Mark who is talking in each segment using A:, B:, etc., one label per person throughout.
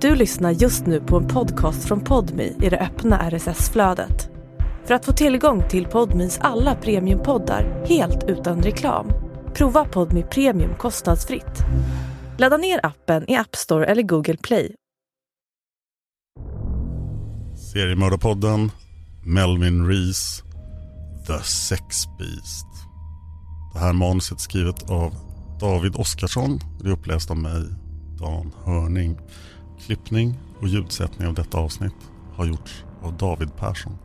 A: Du lyssnar just nu på en podcast från Podmi i det öppna RSS-flödet. För att få tillgång till Podmis alla premiumpoddar helt utan reklam, prova Podmi Premium kostnadsfritt. Ladda ner appen i App Store eller Google Play.
B: Seriemördarpodden, Melvin Rees, The Sex Beast. Det här manuset är skrivet av David Oskarsson. Det är uppläst av mig, Dan Hörning. Klippning och ljudsättning av detta avsnitt har gjorts av David Persson.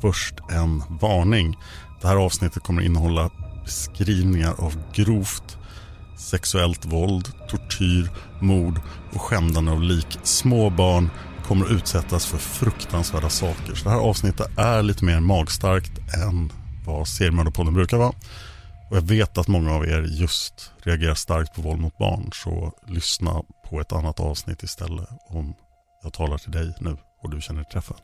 B: Först en varning. Det här avsnittet kommer innehålla beskrivningar av grovt sexuellt våld, tortyr, mord och skändande av lik. Små barn kommer utsättas för fruktansvärda saker. Så det här avsnittet är lite mer magstarkt än vad seriemördarpodden brukar vara. Och jag vet att många av er just reagerar starkt på våld mot barn. Så lyssna på ett annat avsnitt istället om jag talar till dig nu och du känner dig träffad.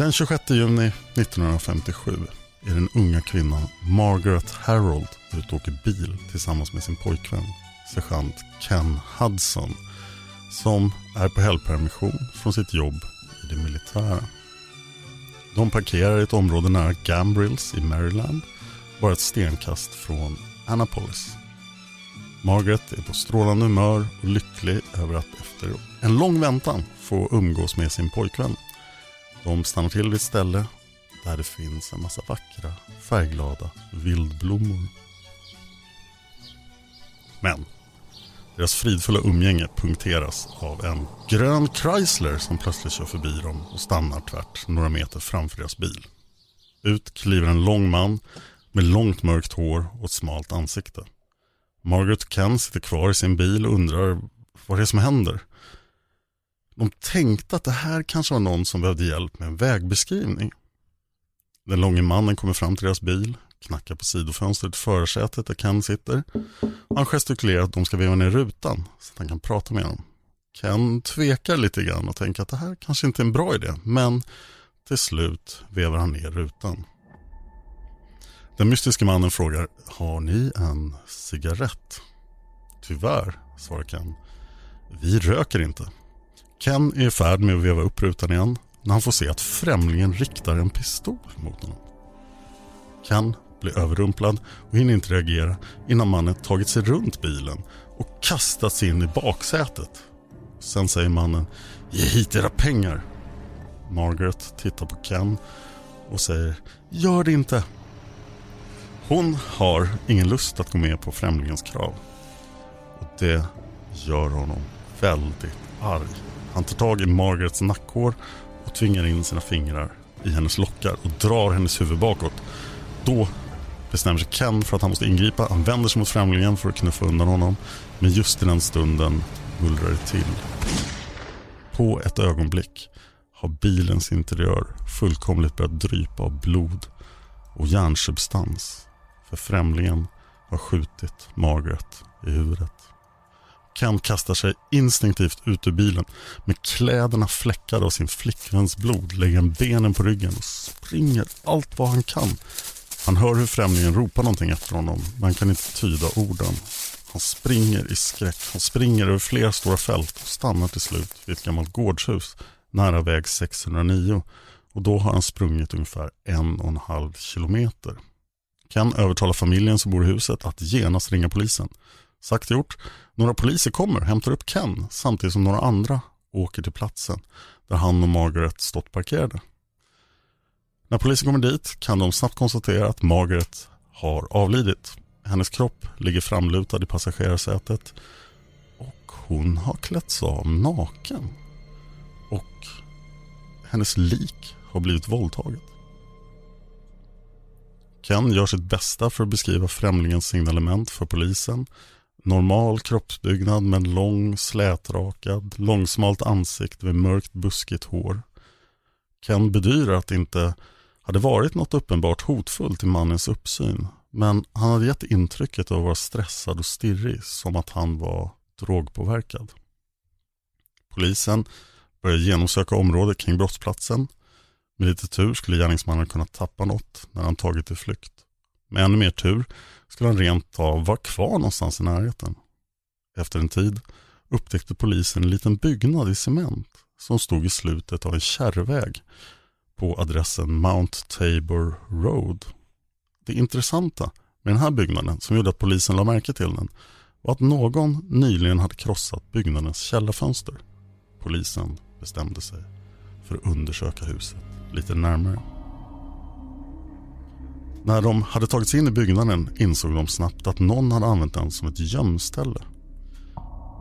B: Den 26 juni 1957 är den unga kvinnan Margaret Harold ute och åker bil tillsammans med sin pojkvän sergeant Ken Hudson som är på helgpermission från sitt jobb i det militära. De parkerar i ett område nära Gambrills i Maryland bara ett stenkast från Annapolis. Margaret är på strålande humör och lycklig över att efter en lång väntan få umgås med sin pojkvän de stannar till vid ett ställe där det finns en massa vackra, färgglada vildblommor. Men deras fridfulla umgänge punkteras av en grön Chrysler som plötsligt kör förbi dem och stannar tvärt några meter framför deras bil. Ut kliver en lång man med långt mörkt hår och ett smalt ansikte. Margaret och Ken sitter kvar i sin bil och undrar vad det är som händer. De tänkte att det här kanske var någon som behövde hjälp med en vägbeskrivning. Den långe mannen kommer fram till deras bil, knackar på sidofönstret i förarsätet där Ken sitter. Han gestikulerar att de ska veva ner rutan så att han kan prata med dem. Ken tvekar lite grann och tänker att det här kanske inte är en bra idé, men till slut vevar han ner rutan. Den mystiska mannen frågar, har ni en cigarett? Tyvärr, svarar Ken. Vi röker inte. Ken är i färd med att veva upp rutan igen när han får se att främlingen riktar en pistol mot honom. Ken blir överrumplad och hinner inte reagera innan mannen tagit sig runt bilen och kastat sig in i baksätet. Sen säger mannen Ge hit era pengar. Margaret tittar på Ken och säger Gör det inte. Hon har ingen lust att gå med på främlingens krav. Och det gör honom väldigt arg. Han tar tag i Margarets nackhår och tvingar in sina fingrar i hennes lockar och drar hennes huvud bakåt. Då bestämmer sig Ken för att han måste ingripa. Han vänder sig mot främlingen för att knuffa undan honom. Men just i den stunden mullrar det till. På ett ögonblick har bilens interiör fullkomligt börjat drypa av blod och hjärnsubstans. För främlingen har skjutit Margaret i huvudet. Ken kastar sig instinktivt ut ur bilen. Med kläderna fläckade av sin flickväns blod lägger han benen på ryggen och springer allt vad han kan. Han hör hur främlingen ropar någonting efter honom, men han kan inte tyda orden. Han springer i skräck. Han springer över flera stora fält och stannar till slut vid ett gammalt gårdshus nära väg 609. Och då har han sprungit ungefär en och en halv kilometer. Ken övertalar familjen som bor i huset att genast ringa polisen. Sagt gjort. Några poliser kommer, hämtar upp Ken samtidigt som några andra åker till platsen där han och Margaret stått parkerade. När polisen kommer dit kan de snabbt konstatera att Margaret har avlidit. Hennes kropp ligger framlutad i passagerarsätet och hon har klätts av naken. Och hennes lik har blivit våldtaget. Ken gör sitt bästa för att beskriva främlingens signalement för polisen Normal kroppsbyggnad med lång, slätrakad, långsmalt ansikte med mörkt buskigt hår. Ken bedyrar att det inte hade varit något uppenbart hotfullt i mannens uppsyn men han hade gett intrycket av att vara stressad och stirrig som att han var drogpåverkad. Polisen började genomsöka området kring brottsplatsen. Med lite tur skulle gärningsmannen kunna tappa något när han tagit till flykt. Med ännu mer tur skulle han rent av vara kvar någonstans i närheten. Efter en tid upptäckte polisen en liten byggnad i cement som stod i slutet av en kärrväg på adressen Mount Tabor Road. Det intressanta med den här byggnaden som gjorde att polisen la märke till den var att någon nyligen hade krossat byggnadens källarfönster. Polisen bestämde sig för att undersöka huset lite närmare. När de hade tagit sig in i byggnaden insåg de snabbt att någon hade använt den som ett gömställe.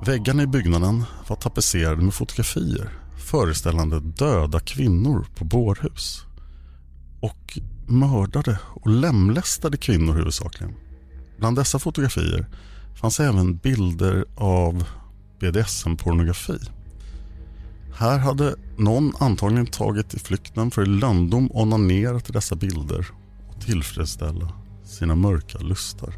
B: Väggarna i byggnaden var tapetserade med fotografier föreställande döda kvinnor på bårhus. Och mördade och lemlästade kvinnor huvudsakligen. Bland dessa fotografier fanns även bilder av BDSM-pornografi. Här hade någon antagligen tagit i flykten för i lönndom onanerat i dessa bilder tillfredsställa sina mörka lustar.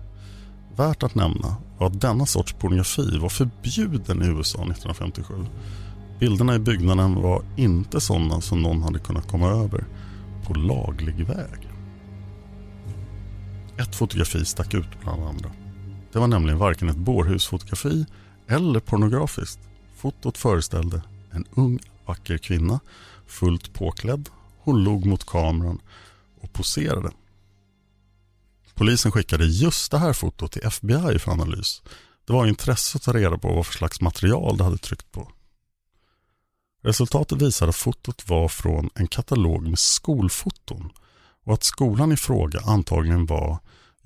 B: Värt att nämna var att denna sorts pornografi var förbjuden i USA 1957. Bilderna i byggnaden var inte sådana som någon hade kunnat komma över på laglig väg. Ett fotografi stack ut bland andra. Det var nämligen varken ett bårhusfotografi eller pornografiskt. Fotot föreställde en ung vacker kvinna, fullt påklädd. Hon log mot kameran och poserade. Polisen skickade just det här fotot till FBI för analys. Det var intresse att ta reda på vad för slags material det hade tryckt på. Resultatet visade att fotot var från en katalog med skolfoton och att skolan i fråga antagligen var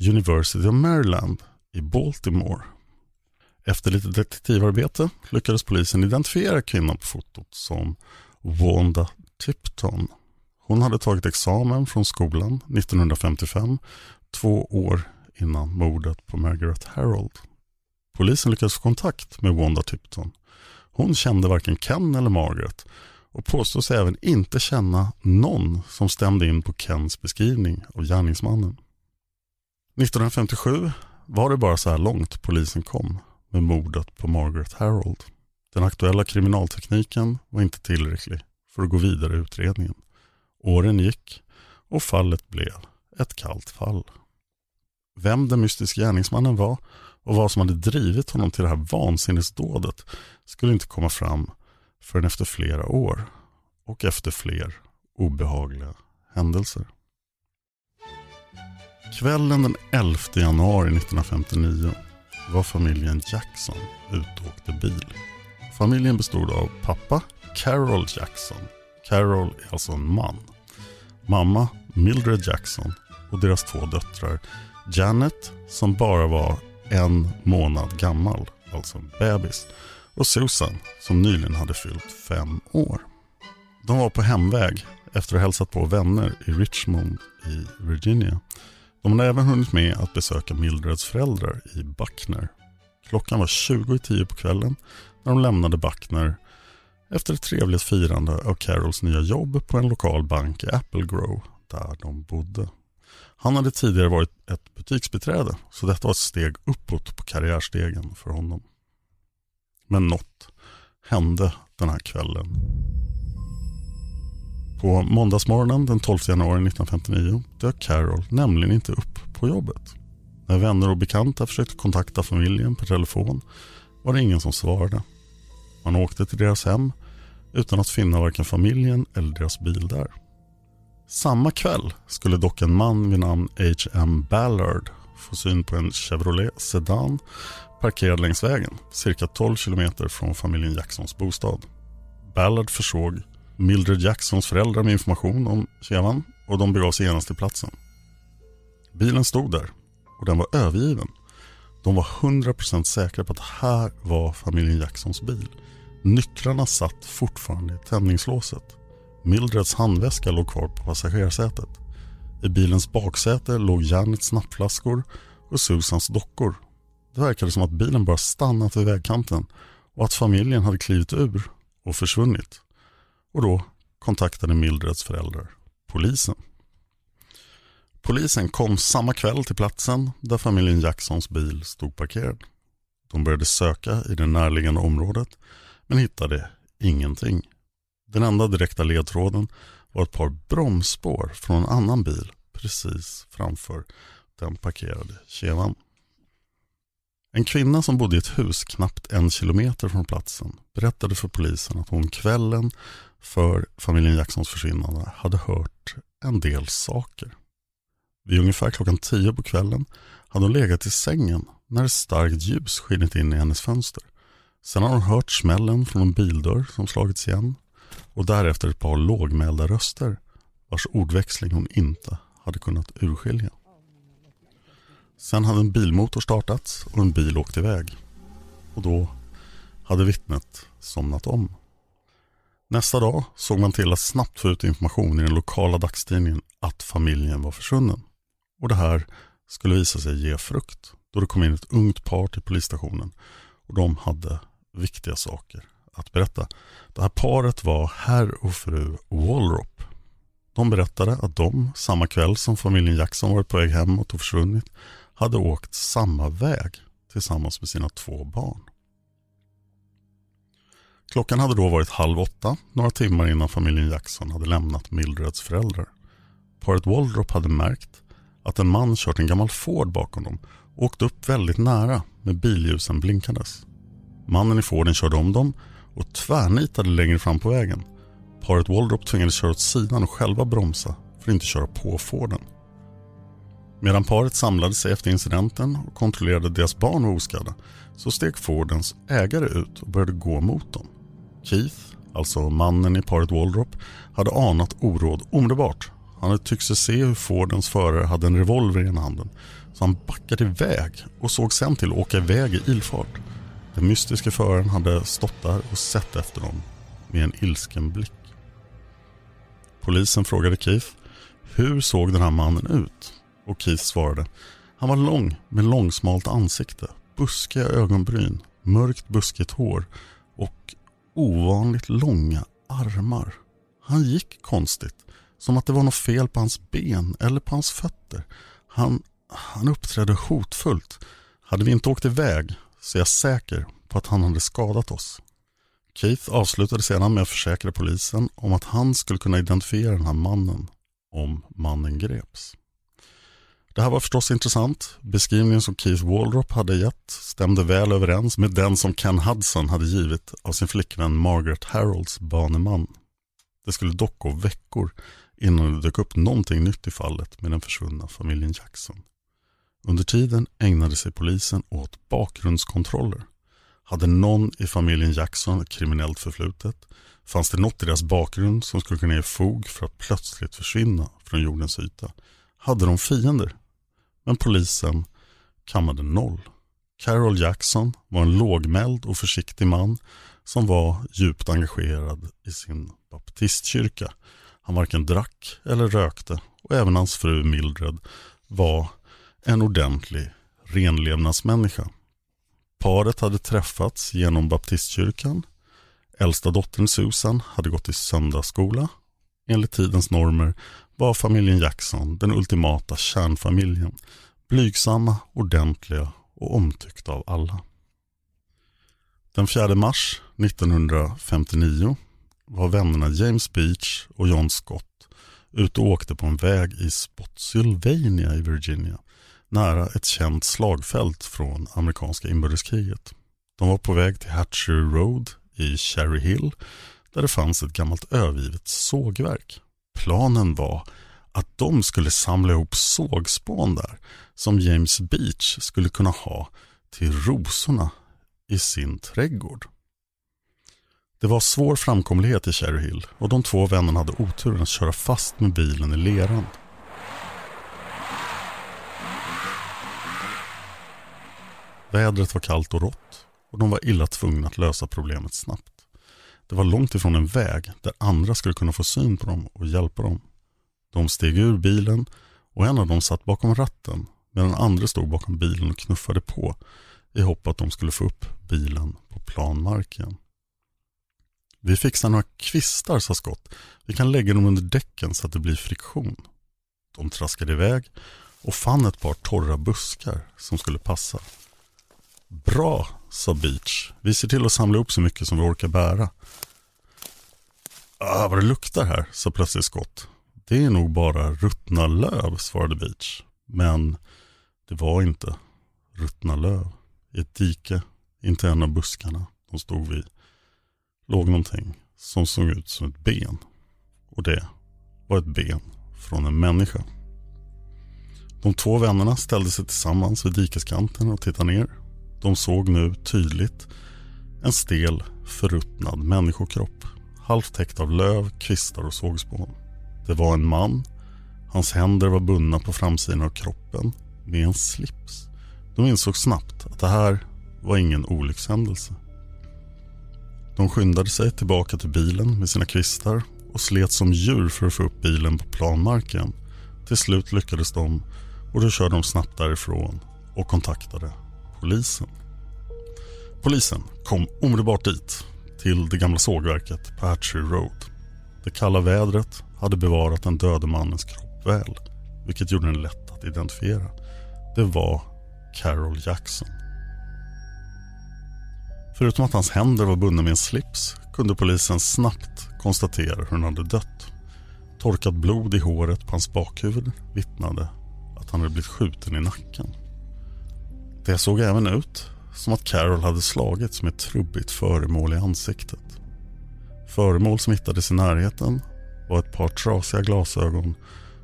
B: University of Maryland i Baltimore. Efter lite detektivarbete lyckades polisen identifiera kvinnan på fotot som Wanda Tipton. Hon hade tagit examen från skolan 1955, två år innan mordet på Margaret Harold. Polisen lyckades få kontakt med Wanda Tipton. Hon kände varken Ken eller Margaret och påstås även inte känna någon som stämde in på Kens beskrivning av gärningsmannen. 1957 var det bara så här långt polisen kom med mordet på Margaret Harold. Den aktuella kriminaltekniken var inte tillräcklig för att gå vidare i utredningen. Åren gick och fallet blev ett kallt fall. Vem den mystiska gärningsmannen var och vad som hade drivit honom till det här vansinnesdådet skulle inte komma fram förrän efter flera år och efter fler obehagliga händelser. Kvällen den 11 januari 1959 var familjen Jackson ute och åkte bil. Familjen bestod av pappa Carol Jackson. Carol är alltså en man. Mamma Mildred Jackson och deras två döttrar Janet som bara var en månad gammal, alltså en bebis. Och Susan som nyligen hade fyllt fem år. De var på hemväg efter att ha hälsat på vänner i Richmond i Virginia. De hade även hunnit med att besöka Mildreds föräldrar i Buckner. Klockan var 20 i tio på kvällen när de lämnade Buckner efter ett trevligt firande av Carols nya jobb på en lokal bank i Applegrove där de bodde. Han hade tidigare varit ett butiksbiträde så detta var ett steg uppåt på karriärstegen för honom. Men något hände den här kvällen. På måndagsmorgonen den 12 januari 1959 dök Carol nämligen inte upp på jobbet. När vänner och bekanta försökte kontakta familjen per telefon var det ingen som svarade. Man åkte till deras hem utan att finna varken familjen eller deras bil där. Samma kväll skulle dock en man vid namn H.M. Ballard få syn på en Chevrolet Sedan parkerad längs vägen cirka 12 kilometer från familjen Jacksons bostad. Ballard försåg Mildred Jacksons föräldrar med information om Chevan och de begav sig genast till platsen. Bilen stod där och den var övergiven. De var 100% säkra på att det här var familjen Jacksons bil. Nycklarna satt fortfarande i tändningslåset. Mildreds handväska låg kvar på passagerarsätet. I bilens baksäte låg Janets nappflaskor och Susans dockor. Det verkade som att bilen bara stannat vid vägkanten och att familjen hade klivit ur och försvunnit. Och då kontaktade Mildreds föräldrar polisen. Polisen kom samma kväll till platsen där familjen Jacksons bil stod parkerad. De började söka i det närliggande området men hittade ingenting. Den enda direkta ledtråden var ett par bromsspår från en annan bil precis framför den parkerade kevan. En kvinna som bodde i ett hus knappt en kilometer från platsen berättade för polisen att hon kvällen för familjen Jacksons försvinnande hade hört en del saker. Vid ungefär klockan tio på kvällen hade hon legat i sängen när ett starkt ljus skinit in i hennes fönster. Sen har hon hört smällen från en bildörr som slagits igen och därefter ett par lågmälda röster vars ordväxling hon inte hade kunnat urskilja. Sen hade en bilmotor startats och en bil åkt iväg. Och då hade vittnet somnat om. Nästa dag såg man till att snabbt få ut information i den lokala dagstidningen att familjen var försvunnen. Och det här skulle visa sig ge frukt då det kom in ett ungt par till polisstationen och de hade viktiga saker att berätta. Det här paret var herr och fru Wallrop. De berättade att de, samma kväll som familjen Jackson varit på väg hemåt och försvunnit, hade åkt samma väg tillsammans med sina två barn. Klockan hade då varit halv åtta, några timmar innan familjen Jackson hade lämnat Mildreds föräldrar. Paret Waldrop hade märkt att en man kört en gammal Ford bakom dem och åkt upp väldigt nära med billjusen blinkandes. Mannen i Forden körde om dem och tvärnitade längre fram på vägen. Paret Waldrop tvingades köra åt sidan och själva bromsa för att inte köra på Forden. Medan paret samlade sig efter incidenten och kontrollerade att deras barn var oskadda så steg Fordens ägare ut och började gå mot dem. Keith, alltså mannen i paret Waldrop, hade anat oråd omedelbart. Han hade tyckt sig se hur Fordens förare hade en revolver i ena handen så han backade iväg och såg sen till att åka iväg i ilfart. Den mystiska föraren hade stått där och sett efter dem med en ilsken blick. Polisen frågade Keith hur såg den här mannen ut? Och Keith svarade. Han var lång med långsmalt ansikte, buskiga ögonbryn, mörkt buskigt hår och ovanligt långa armar. Han gick konstigt, som att det var något fel på hans ben eller på hans fötter. Han, han uppträdde hotfullt. Hade vi inte åkt iväg så är jag säker på att han hade skadat oss. Keith avslutade sedan med att försäkra polisen om att han skulle kunna identifiera den här mannen om mannen greps. Det här var förstås intressant. Beskrivningen som Keith Waldrop hade gett stämde väl överens med den som Ken Hudson hade givit av sin flickvän Margaret Harolds baneman. Det skulle dock gå veckor innan det dök upp någonting nytt i fallet med den försvunna familjen Jackson. Under tiden ägnade sig polisen åt bakgrundskontroller. Hade någon i familjen Jackson ett kriminellt förflutet? Fanns det något i deras bakgrund som skulle kunna ge fog för att plötsligt försvinna från jordens yta? Hade de fiender? Men polisen kammade noll. Carol Jackson var en lågmäld och försiktig man som var djupt engagerad i sin baptistkyrka. Han varken drack eller rökte och även hans fru Mildred var en ordentlig renlevnadsmänniska. Paret hade träffats genom baptistkyrkan. Äldsta dottern Susan hade gått i söndagsskola. Enligt tidens normer var familjen Jackson den ultimata kärnfamiljen. Blygsamma, ordentliga och omtyckta av alla. Den 4 mars 1959 var vännerna James Beach och John Scott ute och åkte på en väg i Spotsylvania i Virginia nära ett känt slagfält från amerikanska inbördeskriget. De var på väg till Hatcher Road i Cherry Hill där det fanns ett gammalt övergivet sågverk. Planen var att de skulle samla ihop sågspån där som James Beach skulle kunna ha till rosorna i sin trädgård. Det var svår framkomlighet i Cherry Hill och de två vännerna hade oturen att köra fast med bilen i leran. Vädret var kallt och rått och de var illa tvungna att lösa problemet snabbt. Det var långt ifrån en väg där andra skulle kunna få syn på dem och hjälpa dem. De steg ur bilen och en av dem satt bakom ratten medan andra stod bakom bilen och knuffade på i hopp att de skulle få upp bilen på plan mark igen. Vi fixar några kvistar, sa Scott. Vi kan lägga dem under däcken så att det blir friktion. De traskade iväg och fann ett par torra buskar som skulle passa. Bra, sa Beach. Vi ser till att samla upp så mycket som vi orkar bära. Ah, vad det luktar här, sa plötsligt Scott. Det är nog bara ruttna löv, svarade Beach. Men det var inte ruttna löv. I ett dike, inte en av buskarna de stod vid, låg någonting som såg ut som ett ben. Och det var ett ben från en människa. De två vännerna ställde sig tillsammans vid dikeskanten och tittade ner. De såg nu tydligt en stel, förruttnad människokropp. Halvt täckt av löv, kvistar och sågspån. Det var en man. Hans händer var bundna på framsidan av kroppen med en slips. De insåg snabbt att det här var ingen olyckshändelse. De skyndade sig tillbaka till bilen med sina kvistar och slet som djur för att få upp bilen på planmarken. Till slut lyckades de och då körde de snabbt därifrån och kontaktade polisen. Polisen kom omedelbart dit, till det gamla sågverket på Hatchery Road. Det kalla vädret hade bevarat den döde mannens kropp väl, vilket gjorde den lätt att identifiera. Det var Carol Jackson. Förutom att hans händer var bundna med en slips kunde polisen snabbt konstatera hur han hade dött. Torkat blod i håret på hans bakhuvud vittnade att han hade blivit skjuten i nacken. Det såg även ut som att Carol hade slagits med ett trubbigt föremål i ansiktet. Föremål som hittades i närheten var ett par trasiga glasögon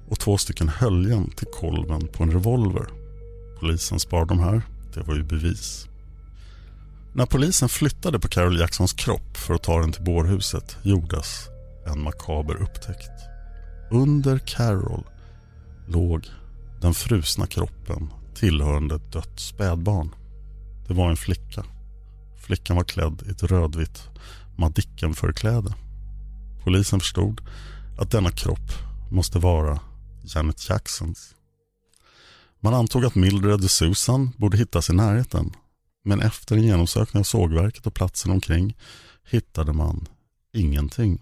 B: och två stycken höljen till kolven på en revolver. Polisen spar de här, det var ju bevis. När polisen flyttade på Carol Jacksons kropp för att ta den till bårhuset gjordes en makaber upptäckt. Under Carol låg den frusna kroppen tillhörande ett dött spädbarn. Det var en flicka. Flickan var klädd i ett rödvitt Madicken-förkläde. Polisen förstod att denna kropp måste vara Janet Jacksons. Man antog att Mildred och Susan borde hittas i närheten. Men efter en genomsökning av sågverket och platsen omkring hittade man ingenting.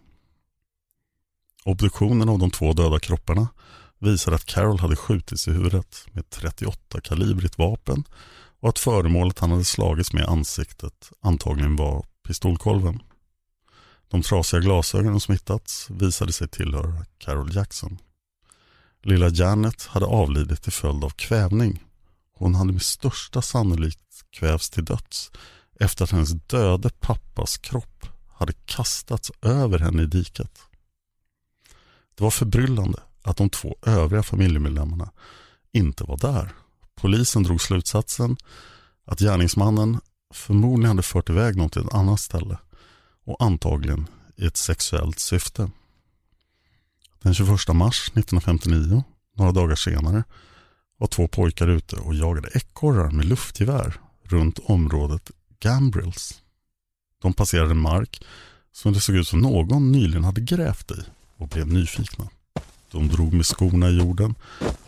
B: Obduktionen av de två döda kropparna visade att Carol hade skjutits i huvudet med ett 38 kalibrigt vapen och att föremålet han hade slagits med i ansiktet antagligen var pistolkolven. De trasiga glasögonen som hittats visade sig tillhöra Carol Jackson. Lilla Janet hade avlidit till följd av kvävning. Hon hade med största sannolikhet kvävs till döds efter att hennes döde pappas kropp hade kastats över henne i diket. Det var förbryllande att de två övriga familjemedlemmarna inte var där. Polisen drog slutsatsen att gärningsmannen förmodligen hade fört iväg någon till ett annat ställe och antagligen i ett sexuellt syfte. Den 21 mars 1959, några dagar senare, var två pojkar ute och jagade ekorrar med luftgevär runt området Gambrills. De passerade en mark som det såg ut som någon nyligen hade grävt i och blev nyfikna. De drog med skorna i jorden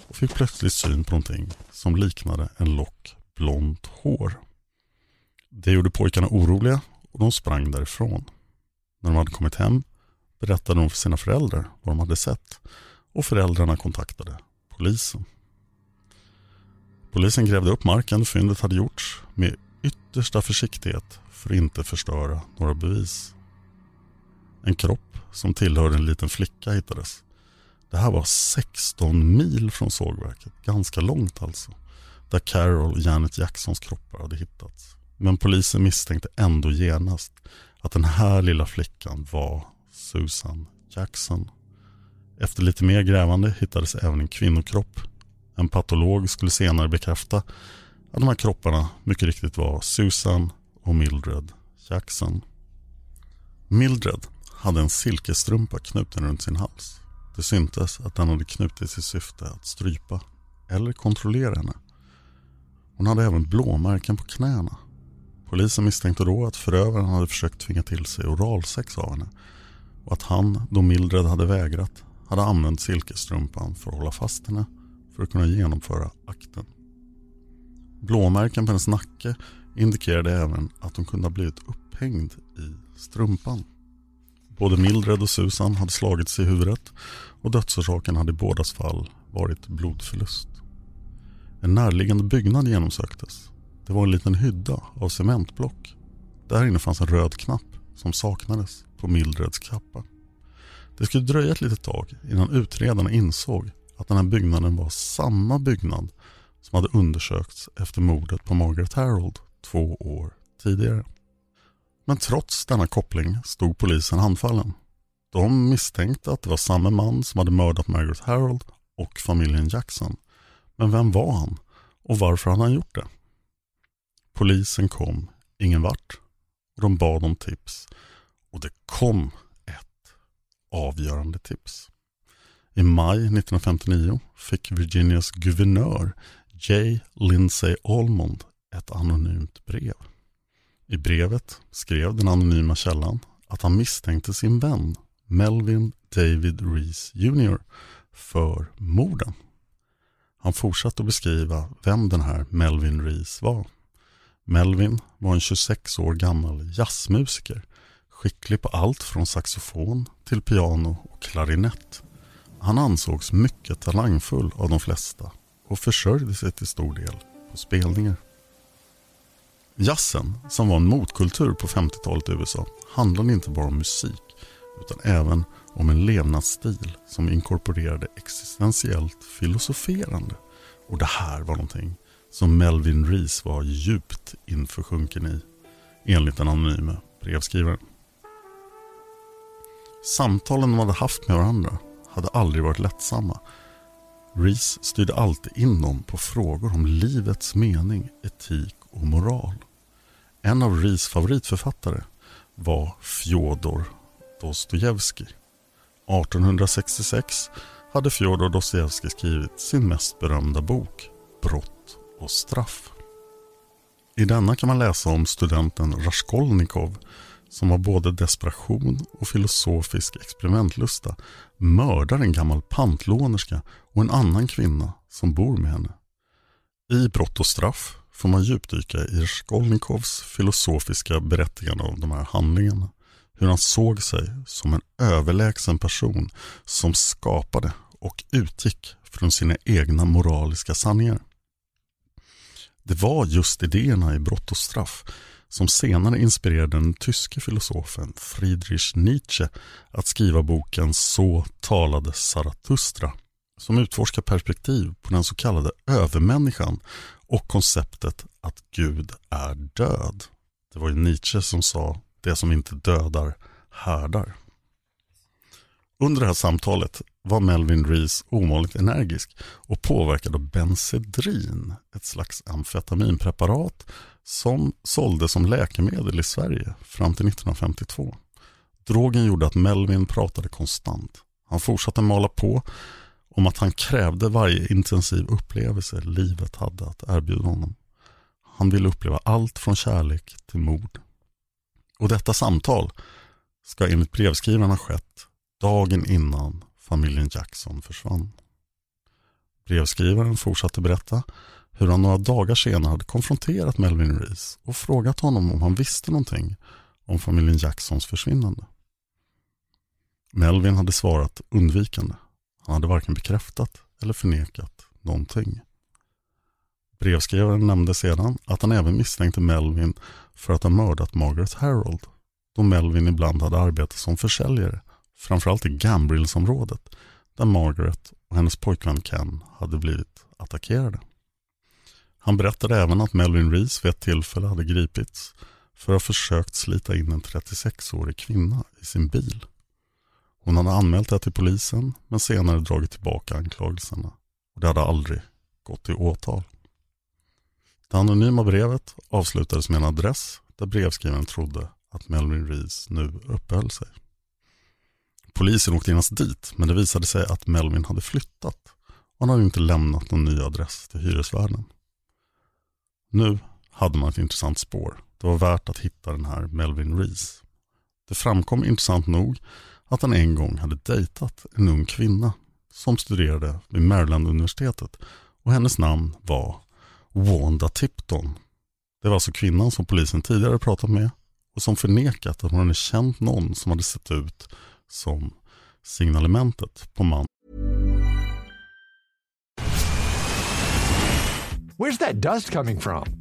B: och fick plötsligt syn på någonting som liknade en lock blont hår. Det gjorde pojkarna oroliga och de sprang därifrån. När de hade kommit hem berättade de för sina föräldrar vad de hade sett och föräldrarna kontaktade polisen. Polisen grävde upp marken fyndet hade gjorts med yttersta försiktighet för att inte förstöra några bevis. En kropp som tillhörde en liten flicka hittades. Det här var 16 mil från sågverket, ganska långt alltså. Där Carol och Janet Jacksons kroppar hade hittats. Men polisen misstänkte ändå genast att den här lilla flickan var Susan Jackson. Efter lite mer grävande hittades även en kvinnokropp. En patolog skulle senare bekräfta att de här kropparna mycket riktigt var Susan och Mildred Jackson. Mildred hade en silkesstrumpa knuten runt sin hals. Det syntes att den hade knutits i syfte att strypa eller kontrollera henne. Hon hade även blåmärken på knäna. Polisen misstänkte då att förövaren hade försökt tvinga till sig oralsex av henne och att han, då Mildred hade vägrat, hade använt silkesstrumpan för att hålla fast henne för att kunna genomföra akten. Blåmärken på hennes nacke indikerade även att hon kunde ha blivit upphängd i strumpan. Både Mildred och Susan hade slagits i huvudet och dödsorsaken hade i bådas fall varit blodförlust. En närliggande byggnad genomsöktes. Det var en liten hydda av cementblock. Där inne fanns en röd knapp som saknades på Mildreds kappa. Det skulle dröja ett litet tag innan utredarna insåg att den här byggnaden var samma byggnad som hade undersökts efter mordet på Margaret Harold två år tidigare. Men trots denna koppling stod polisen handfallen. De misstänkte att det var samma man som hade mördat Margaret Harold och familjen Jackson. Men vem var han och varför hade han gjort det? Polisen kom ingen vart och de bad om tips. Och det kom ett avgörande tips. I maj 1959 fick Virginias guvernör J. Lindsay Almond ett anonymt brev. I brevet skrev den anonyma källan att han misstänkte sin vän Melvin David Reese Jr för morden. Han fortsatte att beskriva vem den här Melvin Reese var. Melvin var en 26 år gammal jazzmusiker, skicklig på allt från saxofon till piano och klarinett. Han ansågs mycket talangfull av de flesta och försörjde sig till stor del på spelningar. Jazzen, som var en motkultur på 50-talet i USA, handlade inte bara om musik utan även om en levnadsstil som inkorporerade existentiellt filosoferande. Och det här var någonting som Melvin Reese var djupt införsjunken i, enligt den anonyme brevskrivaren. Samtalen de hade haft med varandra hade aldrig varit lättsamma. Reese styrde alltid in dem på frågor om livets mening, etik och moral. En av Rees favoritförfattare var Fjodor Dostojevskij. 1866 hade Fjodor Dostojevskij skrivit sin mest berömda bok Brott och straff. I denna kan man läsa om studenten Raskolnikov som av både desperation och filosofisk experimentlusta mördar en gammal pantlånerska och en annan kvinna som bor med henne. I Brott och straff får man djupdyka i Raskolnikovs filosofiska berättigande av de här handlingarna hur han såg sig som en överlägsen person som skapade och utgick från sina egna moraliska sanningar. Det var just idéerna i brott och straff som senare inspirerade den tyske filosofen Friedrich Nietzsche att skriva boken Så talade Zarathustra som utforskar perspektiv på den så kallade övermänniskan och konceptet att Gud är död. Det var ju Nietzsche som sa det som inte dödar härdar. Under det här samtalet var Melvin Rees ovanligt energisk och påverkad av Benzedrin, ett slags amfetaminpreparat som såldes som läkemedel i Sverige fram till 1952. Drogen gjorde att Melvin pratade konstant. Han fortsatte mala på om att han krävde varje intensiv upplevelse livet hade att erbjuda honom. Han ville uppleva allt från kärlek till mord. Och detta samtal ska enligt brevskrivaren ha skett dagen innan familjen Jackson försvann. Brevskrivaren fortsatte berätta hur han några dagar senare hade konfronterat Melvin Reese och frågat honom om han visste någonting om familjen Jacksons försvinnande. Melvin hade svarat undvikande. Han hade varken bekräftat eller förnekat någonting. Brevskrivaren nämnde sedan att han även misstänkte Melvin för att ha mördat Margaret Harold då Melvin ibland hade arbetat som försäljare framförallt i Gambrillsområdet där Margaret och hennes pojkvän Ken hade blivit attackerade. Han berättade även att Melvin Reese vid ett tillfälle hade gripits för att ha försökt slita in en 36-årig kvinna i sin bil. Hon hade anmält det till polisen men senare dragit tillbaka anklagelserna och det hade aldrig gått till åtal. Det anonyma brevet avslutades med en adress där brevskrivaren trodde att Melvin Rees nu uppehöll sig. Polisen åkte genast dit men det visade sig att Melvin hade flyttat och han hade inte lämnat någon ny adress till hyresvärden. Nu hade man ett intressant spår. Det var värt att hitta den här Melvin Rees. Det framkom intressant nog att han en gång hade dejtat en ung kvinna som studerade vid Maryland-universitetet och hennes namn var Wanda Tipton. Det var alltså kvinnan som polisen tidigare pratat med och som förnekat att hon hade känt någon som hade sett ut som signalementet på man.
C: Where's that dust coming from?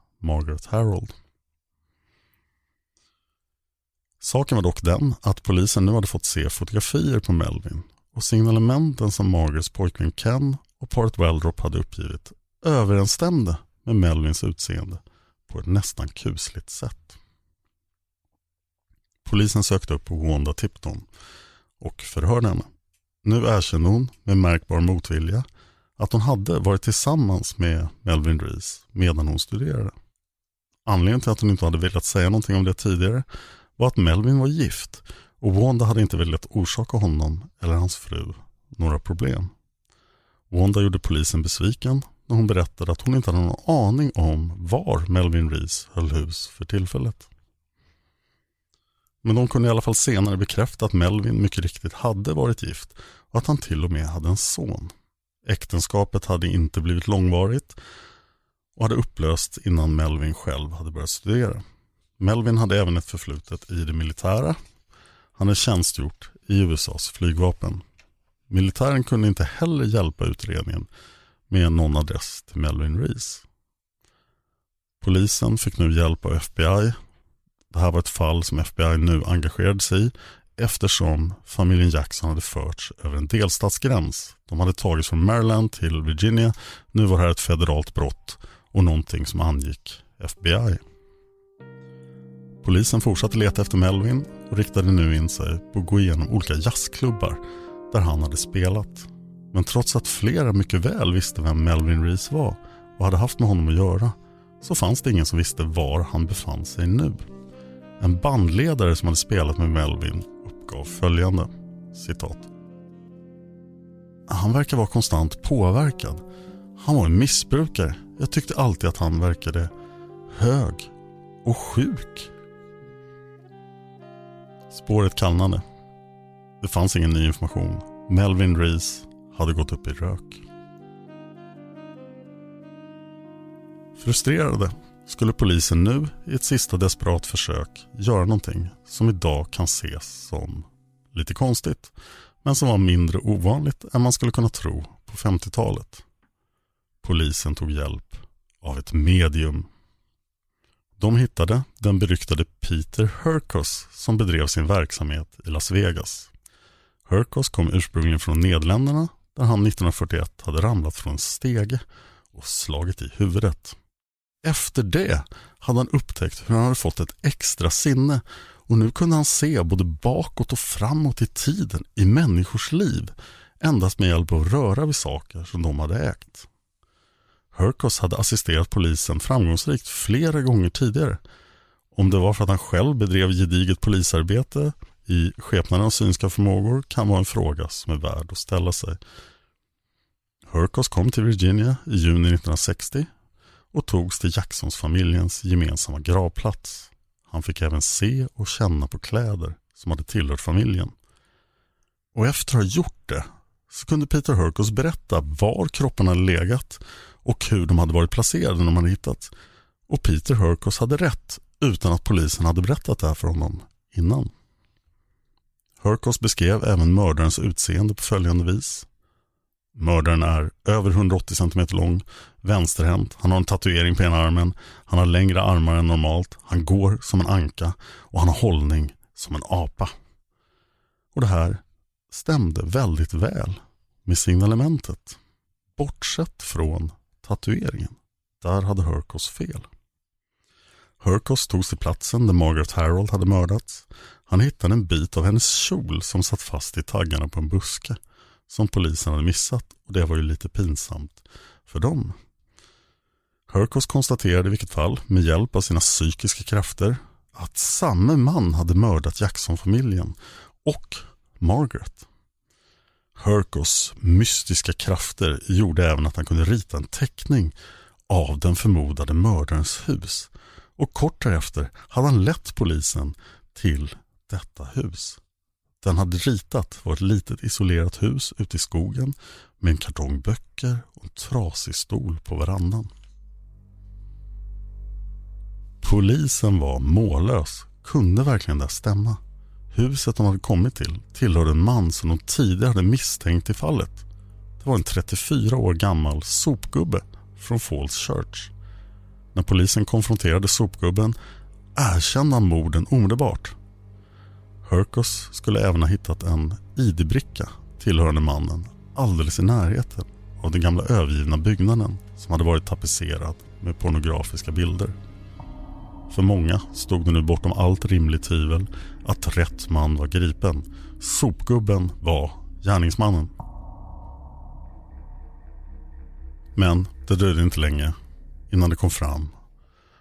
B: Margaret Harold. Saken var dock den att polisen nu hade fått se fotografier på Melvin och signalementen som Margarets pojkvän Ken och paret Weldrop hade uppgivit överensstämde med Melvins utseende på ett nästan kusligt sätt. Polisen sökte upp Wanda Tipton och förhörde henne. Nu erkände hon med märkbar motvilja att hon hade varit tillsammans med Melvin Rees medan hon studerade. Anledningen till att hon inte hade velat säga någonting om det tidigare var att Melvin var gift och Wanda hade inte velat orsaka honom eller hans fru några problem. Wanda gjorde polisen besviken när hon berättade att hon inte hade någon aning om var Melvin Reese höll hus för tillfället. Men de kunde i alla fall senare bekräfta att Melvin mycket riktigt hade varit gift och att han till och med hade en son. Äktenskapet hade inte blivit långvarigt och hade upplösts innan Melvin själv hade börjat studera. Melvin hade även ett förflutet i det militära. Han hade tjänstgjort i USAs flygvapen. Militären kunde inte heller hjälpa utredningen med någon adress till Melvin Reese. Polisen fick nu hjälp av FBI. Det här var ett fall som FBI nu engagerade sig i eftersom familjen Jackson hade förts över en delstatsgräns. De hade tagits från Maryland till Virginia. Nu var det här ett federalt brott och någonting som angick FBI. Polisen fortsatte leta efter Melvin och riktade nu in sig på att gå igenom olika jazzklubbar där han hade spelat. Men trots att flera mycket väl visste vem Melvin Reese var och hade haft med honom att göra så fanns det ingen som visste var han befann sig nu. En bandledare som hade spelat med Melvin uppgav följande citat. Han verkar vara konstant påverkad. Han var en missbrukare. Jag tyckte alltid att han verkade hög och sjuk. Spåret kallnade. Det fanns ingen ny information. Melvin Reese hade gått upp i rök. Frustrerade skulle polisen nu i ett sista desperat försök göra någonting som idag kan ses som lite konstigt men som var mindre ovanligt än man skulle kunna tro på 50-talet. Polisen tog hjälp av ett medium. De hittade den beryktade Peter Herkos som bedrev sin verksamhet i Las Vegas. Herkos kom ursprungligen från Nederländerna där han 1941 hade ramlat från en stege och slagit i huvudet. Efter det hade han upptäckt hur han hade fått ett extra sinne och nu kunde han se både bakåt och framåt i tiden i människors liv endast med hjälp av att röra vid saker som de hade ägt. Herkos hade assisterat polisen framgångsrikt flera gånger tidigare. Om det var för att han själv bedrev gediget polisarbete i skepnaden av synska förmågor kan vara en fråga som är värd att ställa sig. Herkos kom till Virginia i juni 1960 och togs till Jacksons familjens gemensamma gravplats. Han fick även se och känna på kläder som hade tillhört familjen. Och efter att ha gjort det så kunde Peter Herkos berätta var kropparna hade legat och hur de hade varit placerade när de hade hittats. Och Peter Herkos hade rätt utan att polisen hade berättat det här för honom innan. Herkos beskrev även mördarens utseende på följande vis. Mördaren är över 180 cm lång, vänsterhänt, han har en tatuering på ena armen, han har längre armar än normalt, han går som en anka och han har hållning som en apa. Och det här stämde väldigt väl med signalementet. Bortsett från tatueringen. Där hade Herkos fel. Herkos tog till platsen där Margaret Harold hade mördats. Han hittade en bit av hennes kjol som satt fast i taggarna på en buske som polisen hade missat och det var ju lite pinsamt för dem. Herkos konstaterade i vilket fall med hjälp av sina psykiska krafter att samme man hade mördat Jackson-familjen och Margaret. Hercos mystiska krafter gjorde även att han kunde rita en teckning av den förmodade mördarens hus och kort därefter hade han lett polisen till detta hus. Den hade ritat var ett litet isolerat hus ute i skogen med en kartong böcker och en trasig stol på verandan. Polisen var mållös. Kunde verkligen det stämma? Huset de hade kommit till tillhörde en man som de tidigare hade misstänkt i fallet. Det var en 34 år gammal sopgubbe från Falls Church. När polisen konfronterade sopgubben erkände han morden omedelbart. Hercos skulle även ha hittat en ID-bricka tillhörande mannen alldeles i närheten av den gamla övergivna byggnaden som hade varit tapetserad med pornografiska bilder. För många stod det nu bortom allt rimligt tvivel att rätt man var gripen. Sopgubben var gärningsmannen. Men det dröjde inte länge innan det kom fram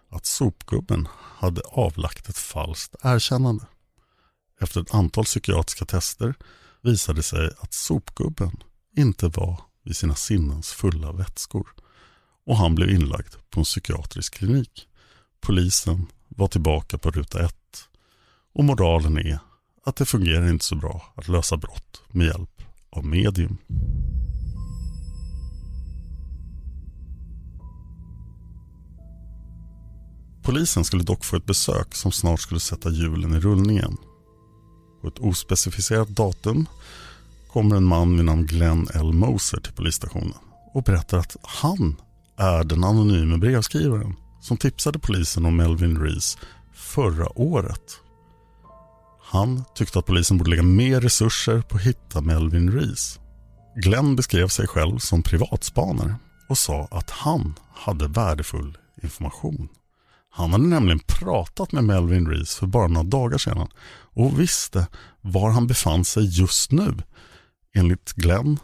B: att sopgubben hade avlagt ett falskt erkännande. Efter ett antal psykiatriska tester visade det sig att sopgubben inte var vid sina sinnens fulla vätskor och han blev inlagd på en psykiatrisk klinik. Polisen var tillbaka på ruta ett och moralen är att det fungerar inte så bra att lösa brott med hjälp av medium. Polisen skulle dock få ett besök som snart skulle sätta hjulen i rullningen. På ett ospecificerat datum kommer en man vid namn Glenn L. Moser till polisstationen och berättar att han är den anonyme brevskrivaren som tipsade polisen om Melvin Reese förra året. Han tyckte att polisen borde lägga mer resurser på att hitta Melvin Reese. Glenn beskrev sig själv som privatspanare och sa att han hade värdefull information. Han hade nämligen pratat med Melvin Reese för bara några dagar sedan och visste var han befann sig just nu. Enligt Glenn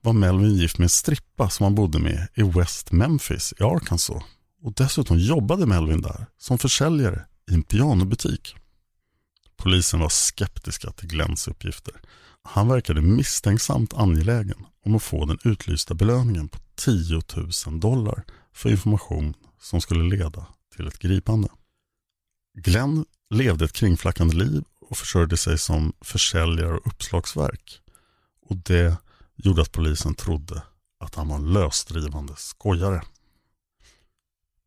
B: var Melvin gift med en strippa som han bodde med i West Memphis i Arkansas. Och dessutom jobbade Melvin där som försäljare i en pianobutik. Polisen var skeptiska till Glenns uppgifter. Han verkade misstänksamt angelägen om att få den utlysta belöningen på 10 000 dollar för information som skulle leda till ett gripande. Glenn levde ett kringflackande liv och försörjde sig som försäljare och uppslagsverk. Och det gjorde att polisen trodde att han var en lösdrivande skojare.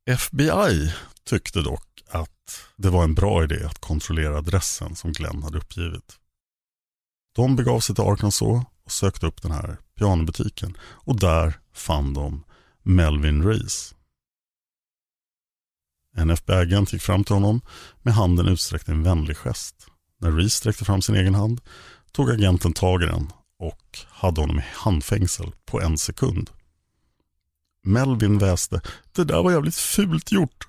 B: FBI tyckte dock att det var en bra idé att kontrollera adressen som Glenn hade uppgivit. De begav sig till Arkansas och sökte upp den här pianobutiken och där fann de Melvin Reese. En FBI-agent gick fram till honom med handen utsträckt i en vänlig gest. När Reese sträckte fram sin egen hand tog agenten tag i den och hade honom i handfängsel på en sekund. Melvin väste. Det där var jävligt fult gjort.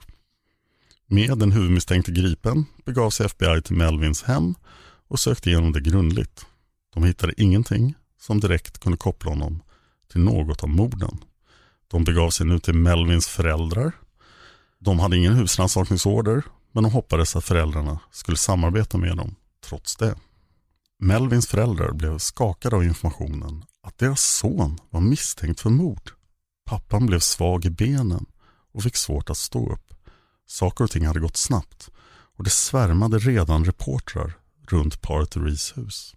B: Med den huvudmisstänkte gripen begav sig FBI till Melvins hem och sökte igenom det grundligt. De hittade ingenting som direkt kunde koppla honom till något av morden. De begav sig nu till Melvins föräldrar. De hade ingen husrannsakningsorder men de hoppades att föräldrarna skulle samarbeta med dem trots det. Melvins föräldrar blev skakade av informationen att deras son var misstänkt för mord. Pappan blev svag i benen och fick svårt att stå upp. Saker och ting hade gått snabbt och det svärmade redan reportrar runt paret Rees hus.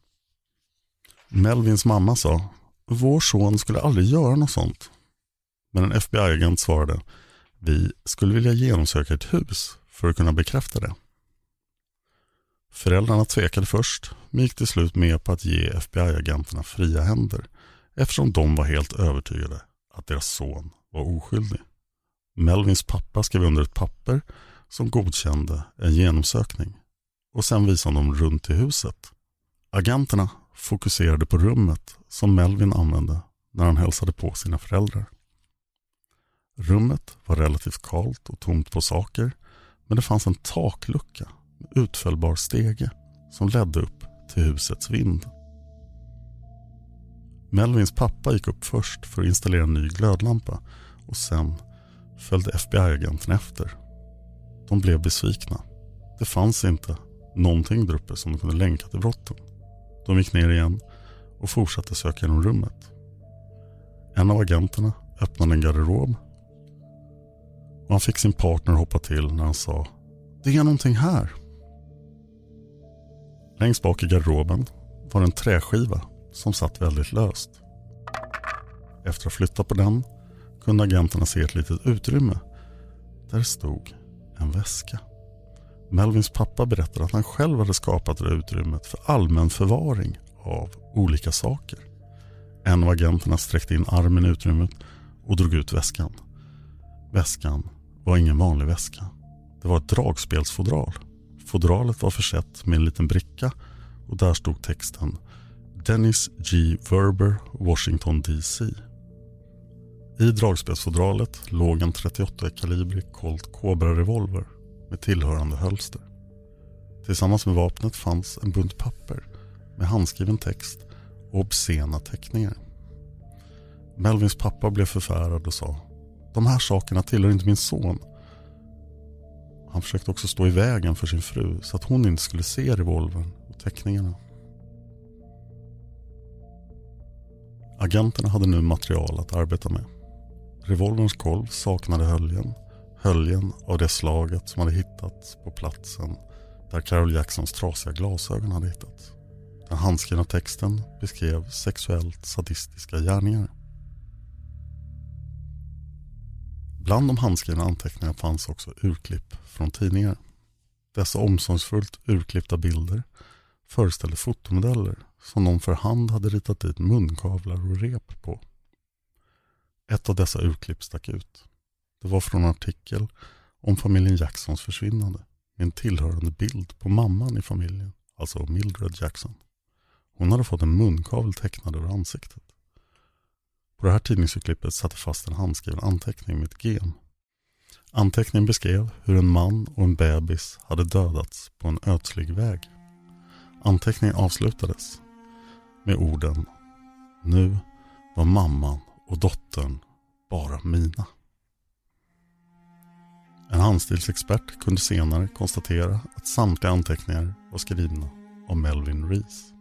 B: Melvins mamma sa Vår son skulle aldrig göra något sånt. Men en FBI-agent svarade Vi skulle vilja genomsöka ett hus för att kunna bekräfta det. Föräldrarna tvekade först men gick till slut med på att ge FBI-agenterna fria händer eftersom de var helt övertygade att deras son var oskyldig. Melvins pappa skrev under ett papper som godkände en genomsökning och sen visade de runt i huset. Agenterna fokuserade på rummet som Melvin använde när han hälsade på sina föräldrar. Rummet var relativt kalt och tomt på saker men det fanns en taklucka med utfällbar stege som ledde upp till husets vind. Melvins pappa gick upp först för att installera en ny glödlampa och sen följde FBI-agenten efter. De blev besvikna. Det fanns inte någonting där uppe som de kunde länka till brotten. De gick ner igen och fortsatte söka genom rummet. En av agenterna öppnade en garderob och han fick sin partner hoppa till när han sa Det är någonting här. Längst bak i garderoben var en träskiva som satt väldigt löst. Efter att ha flyttat på den kunde agenterna se ett litet utrymme där stod en väska. Melvins pappa berättade att han själv hade skapat det utrymmet för allmän förvaring av olika saker. En av agenterna sträckte in armen i utrymmet och drog ut väskan. Väskan var ingen vanlig väska. Det var ett dragspelsfodral. Fodralet var försett med en liten bricka och där stod texten Dennis G. Verber, Washington DC. I dragspelsfodralet låg en 38 kalibrig Colt Cobra revolver med tillhörande hölster. Tillsammans med vapnet fanns en bunt papper med handskriven text och obscena teckningar. Melvins pappa blev förfärad och sa De här sakerna tillhör inte min son. Han försökte också stå i vägen för sin fru så att hon inte skulle se revolvern och teckningarna. Agenterna hade nu material att arbeta med. Revolverns kolv saknade höljen. Höljen av det slaget som hade hittats på platsen där Carol Jacksons trasiga glasögon hade hittats. Den handskrivna texten beskrev sexuellt sadistiska gärningar. Bland de handskrivna anteckningarna fanns också urklipp från tidningar. Dessa omsorgsfullt urklippta bilder föreställde fotomodeller som någon för hand hade ritat dit munkavlar och rep på. Ett av dessa urklipp stack ut. Det var från en artikel om familjen Jacksons försvinnande med en tillhörande bild på mamman i familjen, alltså Mildred Jackson. Hon hade fått en munkavel tecknad över ansiktet. På det här tidningsurklippet satte fast en handskriven anteckning med ett gen. Anteckningen beskrev hur en man och en bebis hade dödats på en ödslig väg. Anteckningen avslutades med orden Nu var mamman och dottern bara mina. En handstilsexpert kunde senare konstatera att samtliga anteckningar var skrivna av Melvin Reese.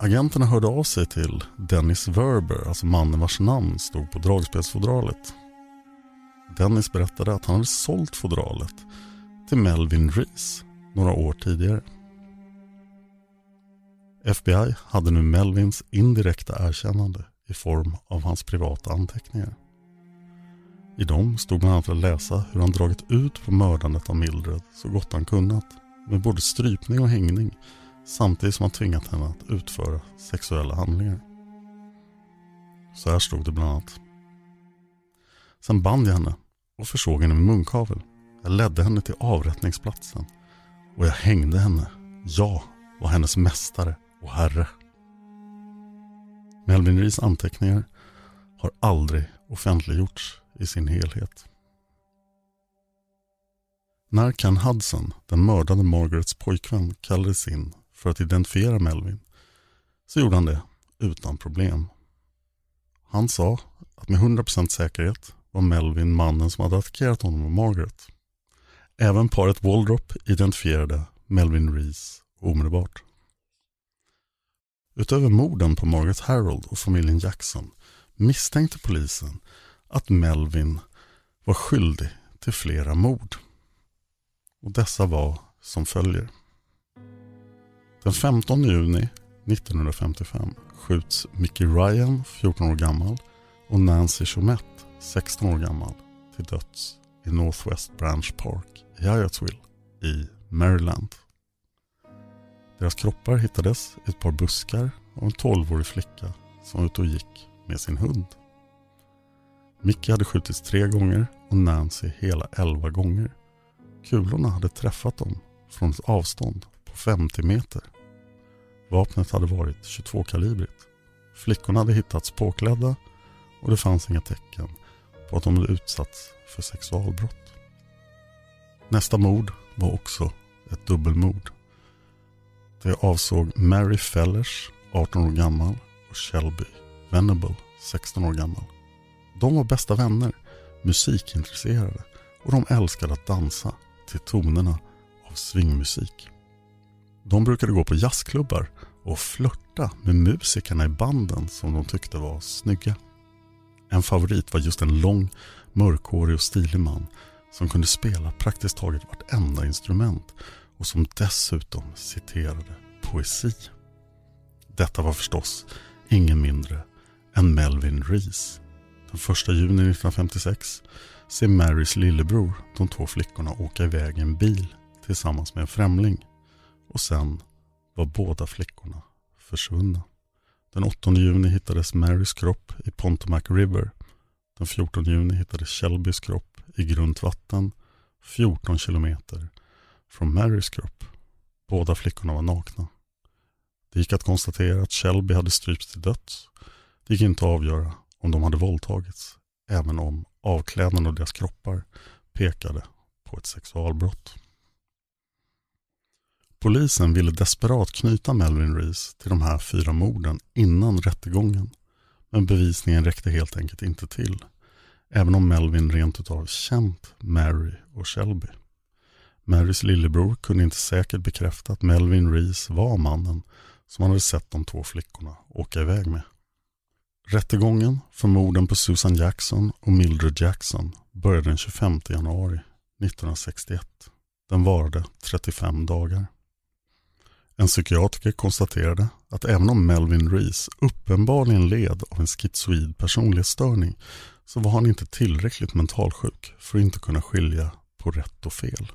B: Agenterna hörde av sig till Dennis Verber, alltså mannen vars namn stod på dragspelsfodralet. Dennis berättade att han hade sålt fodralet till Melvin Reese några år tidigare. FBI hade nu Melvins indirekta erkännande i form av hans privata anteckningar. I dem stod bland annat att läsa hur han dragit ut på mördandet av Mildred så gott han kunnat med både strypning och hängning samtidigt som han tvingat henne att utföra sexuella handlingar. Så här stod det bland annat. Sen band jag henne och försåg henne med munkavel. Jag ledde henne till avrättningsplatsen och jag hängde henne. Jag var hennes mästare och herre. Melvin Rees anteckningar har aldrig offentliggjorts i sin helhet. När Ken Hudson, den mördade Margarets pojkvän, kallades in för att identifiera Melvin så gjorde han det utan problem. Han sa att med 100% säkerhet var Melvin mannen som hade attackerat honom och Margaret. Även paret Waldrop identifierade Melvin Rees omedelbart. Utöver morden på Margaret Harold och familjen Jackson misstänkte polisen att Melvin var skyldig till flera mord. Och dessa var som följer. Den 15 juni 1955 skjuts Mickey Ryan, 14 år gammal, och Nancy Chomette, 16 år gammal, till döds i Northwest Branch Park i Hyattsville i Maryland. Deras kroppar hittades i ett par buskar av en 12-årig flicka som var ute och gick med sin hund. Mickey hade skjutits tre gånger och Nancy hela 11 gånger. Kulorna hade träffat dem från ett avstånd på 50 meter. Vapnet hade varit 22-kalibrigt. Flickorna hade hittats påklädda och det fanns inga tecken på att de hade utsatts för sexualbrott. Nästa mord var också ett dubbelmord. Det avsåg Mary Fellers, 18 år gammal, och Shelby Venable, 16 år gammal. De var bästa vänner, musikintresserade och de älskade att dansa till tonerna av swingmusik. De brukade gå på jazzklubbar och flörta med musikerna i banden som de tyckte var snygga. En favorit var just en lång, mörkhårig och stilig man som kunde spela praktiskt taget vartenda instrument och som dessutom citerade poesi. Detta var förstås ingen mindre än Melvin Reese. Den 1 juni 1956 ser Marys lillebror de två flickorna åka iväg i en bil tillsammans med en främling och sen var båda flickorna försvunna. Den 8 juni hittades Marys kropp i Pontomac River. Den 14 juni hittades Shelbys kropp i grunt vatten 14 kilometer från Marys kropp. Båda flickorna var nakna. Det gick att konstatera att Shelby hade strypts till döds. Det gick inte att avgöra om de hade våldtagits, även om avklädnaden och deras kroppar pekade på ett sexualbrott. Polisen ville desperat knyta Melvin Reese till de här fyra morden innan rättegången. Men bevisningen räckte helt enkelt inte till. Även om Melvin rent utav känt Mary och Shelby. Marys lillebror kunde inte säkert bekräfta att Melvin Rees var mannen som han hade sett de två flickorna åka iväg med. Rättegången för morden på Susan Jackson och Mildred Jackson började den 25 januari 1961. Den varade 35 dagar. En psykiatriker konstaterade att även om Melvin Rees uppenbarligen led av en schizoid personlighetsstörning så var han inte tillräckligt mentalsjuk för att inte kunna skilja på rätt och fel.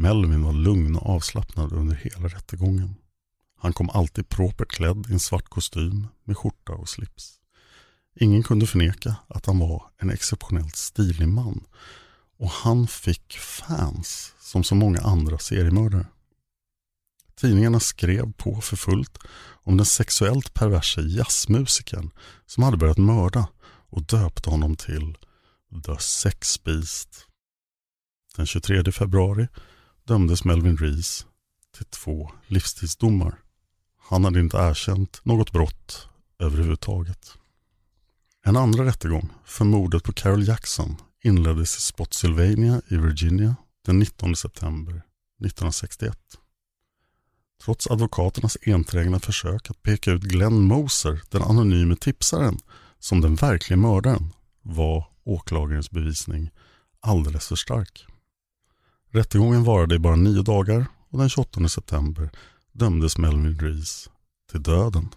B: Melvin var lugn och avslappnad under hela rättegången. Han kom alltid propert klädd i en svart kostym med skjorta och slips. Ingen kunde förneka att han var en exceptionellt stilig man och han fick fans som så många andra seriemördare. Tidningarna skrev på för fullt om den sexuellt perverse jazzmusikern som hade börjat mörda och döpte honom till The Sex Beast. Den 23 februari dömdes Melvin Reese till två livstidsdomar. Han hade inte erkänt något brott överhuvudtaget. En andra rättegång för mordet på Carol Jackson inleddes i Spotsylvania i Virginia den 19 september 1961. Trots advokaternas enträgna försök att peka ut Glenn Moser, den anonyme tipsaren, som den verkliga mördaren var åklagarens bevisning alldeles för stark. Rättegången varade i bara nio dagar och den 28 september dömdes Melvin Rees till döden.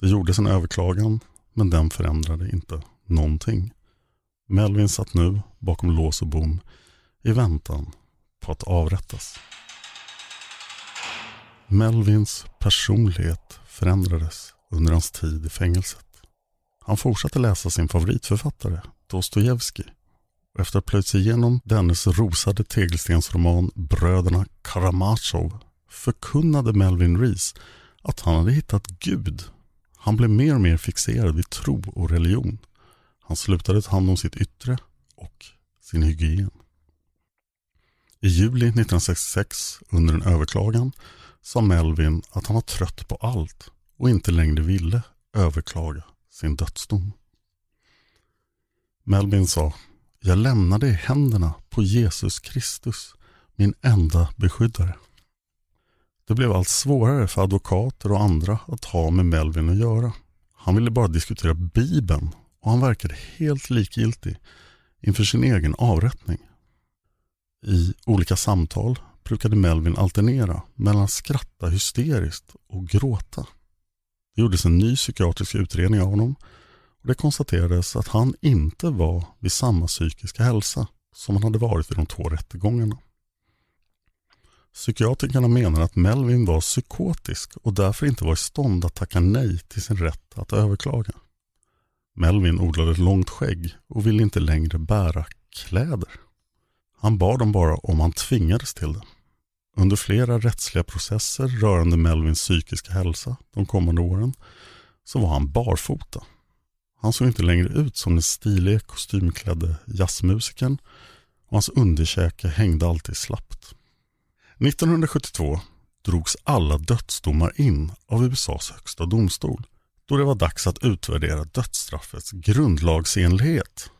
B: Det gjordes en överklagan men den förändrade inte någonting. Melvin satt nu bakom lås och bom i väntan på att avrättas. Melvins personlighet förändrades under hans tid i fängelset. Han fortsatte läsa sin favoritförfattare Dostojevskij och efter att ha plöjt sig igenom dennes rosade tegelstensroman Bröderna Karamazov förkunnade Melvin Rees att han hade hittat Gud. Han blev mer och mer fixerad vid tro och religion. Han slutade ta hand om sitt yttre och sin hygien. I juli 1966, under en överklagan, sa Melvin att han var trött på allt och inte längre ville överklaga sin dödsdom. Melvin sa jag lämnar det i händerna på Jesus Kristus, min enda beskyddare. Det blev allt svårare för advokater och andra att ha med Melvin att göra. Han ville bara diskutera Bibeln och han verkade helt likgiltig inför sin egen avrättning. I olika samtal brukade Melvin alternera mellan att skratta hysteriskt och gråta. Det gjordes en ny psykiatrisk utredning av honom och det konstaterades att han inte var vid samma psykiska hälsa som han hade varit vid de två rättegångarna. Psykiatrikerna menar att Melvin var psykotisk och därför inte var i stånd att tacka nej till sin rätt att överklaga. Melvin odlade ett långt skägg och ville inte längre bära kläder. Han bad dem bara om han tvingades till det. Under flera rättsliga processer rörande Melvins psykiska hälsa de kommande åren så var han barfota. Han såg inte längre ut som den stilige kostymklädde jazzmusikern och hans underkäke hängde alltid slappt. 1972 drogs alla dödsdomar in av USAs högsta domstol då det var dags att utvärdera dödsstraffets grundlagsenlighet.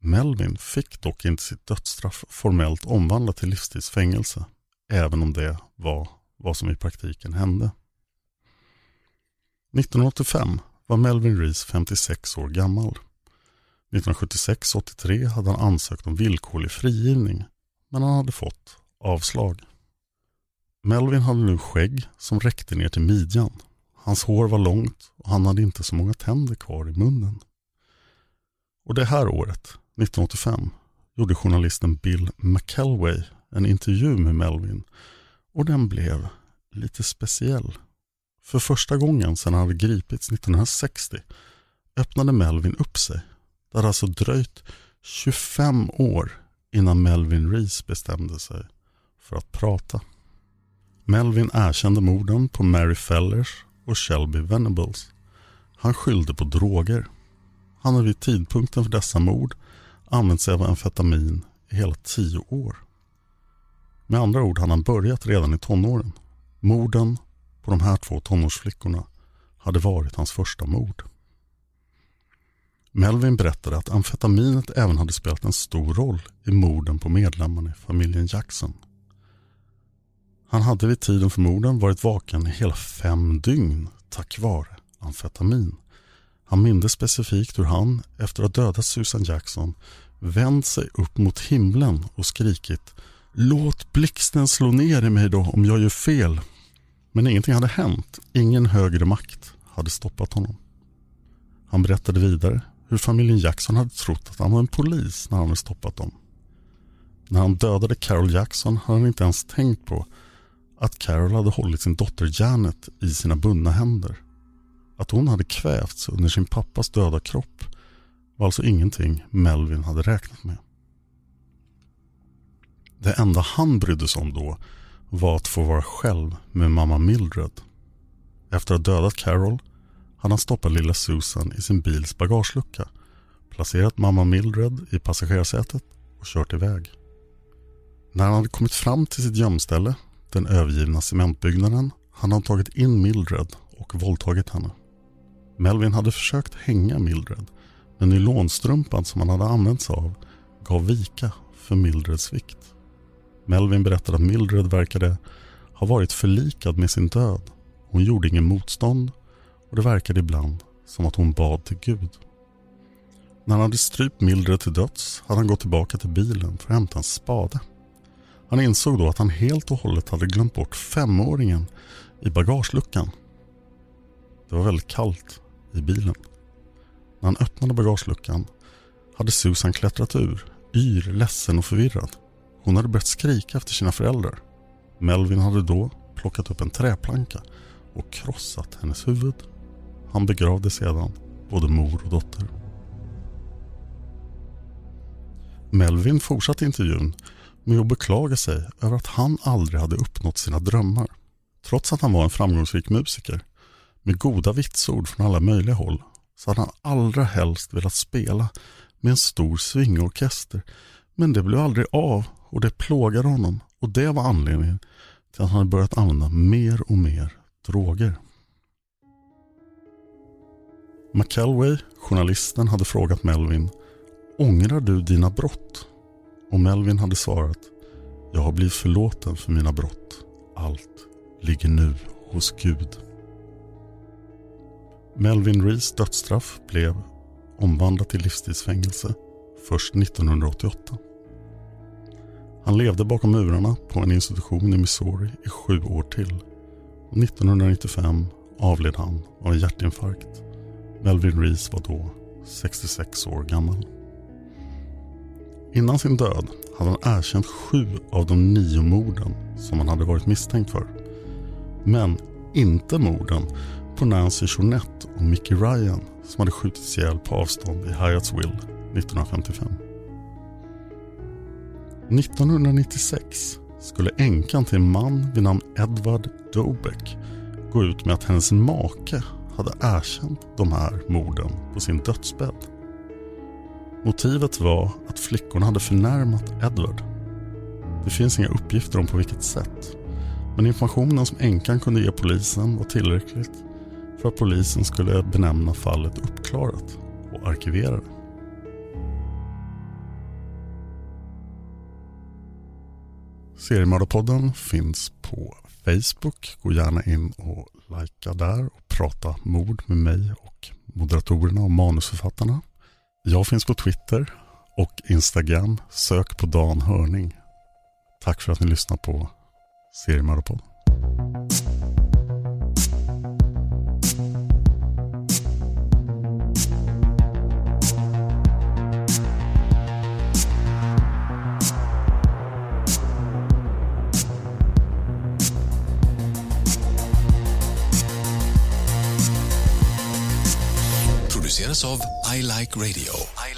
B: Melvin fick dock inte sitt dödsstraff formellt omvandlat till livstidsfängelse, även om det var vad som i praktiken hände. 1985 var Melvin Rees 56 år gammal. 1976-83 hade han ansökt om villkorlig frigivning, men han hade fått avslag. Melvin hade nu skägg som räckte ner till midjan. Hans hår var långt och han hade inte så många tänder kvar i munnen. Och det här året, 1985, gjorde journalisten Bill McElway en intervju med Melvin och den blev lite speciell. För första gången sedan han hade gripits 1960 öppnade Melvin upp sig. Det hade alltså dröjt 25 år innan Melvin Reese bestämde sig för att prata. Melvin erkände morden på Mary Fellers och Shelby Venables. Han skyllde på droger. Han hade vid tidpunkten för dessa mord använt sig av amfetamin i hela tio år. Med andra ord hade han börjat redan i tonåren. Morden på de här två tonårsflickorna hade varit hans första mord. Melvin berättade att amfetaminet även hade spelat en stor roll i morden på medlemmarna i familjen Jackson. Han hade vid tiden för morden varit vaken i hela fem dygn tack vare amfetamin. Han mindes specifikt hur han, efter att ha dödat Susan Jackson, vänt sig upp mot himlen och skrikit Låt blixten slå ner i mig då om jag gör fel. Men ingenting hade hänt. Ingen högre makt hade stoppat honom. Han berättade vidare hur familjen Jackson hade trott att han var en polis när han hade stoppat dem. När han dödade Carol Jackson hade han inte ens tänkt på att Carol hade hållit sin dotter Janet i sina bundna händer. Att hon hade kvävts under sin pappas döda kropp var alltså ingenting Melvin hade räknat med. Det enda han brydde sig om då var att få vara själv med mamma Mildred. Efter att ha dödat Carol hade han stoppat lilla Susan i sin bils bagagelucka, placerat mamma Mildred i passagerarsätet och kört iväg. När han hade kommit fram till sitt gömställe, den övergivna cementbyggnaden, hade han tagit in Mildred och våldtagit henne. Melvin hade försökt hänga Mildred, men nylonstrumpan som han hade använt sig av gav vika för Mildreds vikt. Melvin berättade att Mildred verkade ha varit förlikad med sin död. Hon gjorde ingen motstånd och det verkade ibland som att hon bad till Gud. När han hade strypt Mildred till döds hade han gått tillbaka till bilen för att hämta en spade. Han insåg då att han helt och hållet hade glömt bort femåringen i bagageluckan. Det var väldigt kallt i bilen. När han öppnade bagageluckan hade Susan klättrat ur, yr, ledsen och förvirrad. Hon hade börjat skrika efter sina föräldrar. Melvin hade då plockat upp en träplanka och krossat hennes huvud. Han begravde sedan både mor och dotter. Melvin fortsatte intervjun med att beklaga sig över att han aldrig hade uppnått sina drömmar. Trots att han var en framgångsrik musiker med goda vitsord från alla möjliga håll så hade han allra helst velat spela med en stor swingorkester men det blev aldrig av och det plågade honom och det var anledningen till att han hade börjat använda mer och mer droger. McElway, journalisten, hade frågat Melvin Ångrar du dina brott? Och Melvin hade svarat Jag har blivit förlåten för mina brott. Allt ligger nu hos Gud. Melvin Rees dödsstraff blev omvandlat till livstidsfängelse först 1988. Han levde bakom murarna på en institution i Missouri i sju år till. 1995 avled han av en hjärtinfarkt. Melvin Reese var då 66 år gammal. Innan sin död hade han erkänt sju av de nio morden som han hade varit misstänkt för. Men inte morden på Nancy Jeanette och Mickey Ryan som hade skjutits ihjäl på avstånd i Hyattsville 1955. 1996 skulle änkan till en man vid namn Edward Dobeck gå ut med att hennes make hade erkänt de här morden på sin dödsbädd. Motivet var att flickorna hade förnärmat Edward. Det finns inga uppgifter om på vilket sätt. Men informationen som änkan kunde ge polisen var tillräckligt för att polisen skulle benämna fallet uppklarat och arkivera det. Seriemördarpodden finns på Facebook. Gå gärna in och likea där och prata mord med mig och moderatorerna och manusförfattarna. Jag finns på Twitter och Instagram. Sök på Dan Hörning. Tack för att ni lyssnar på Seriemördarpodden.
D: of I Like Radio. I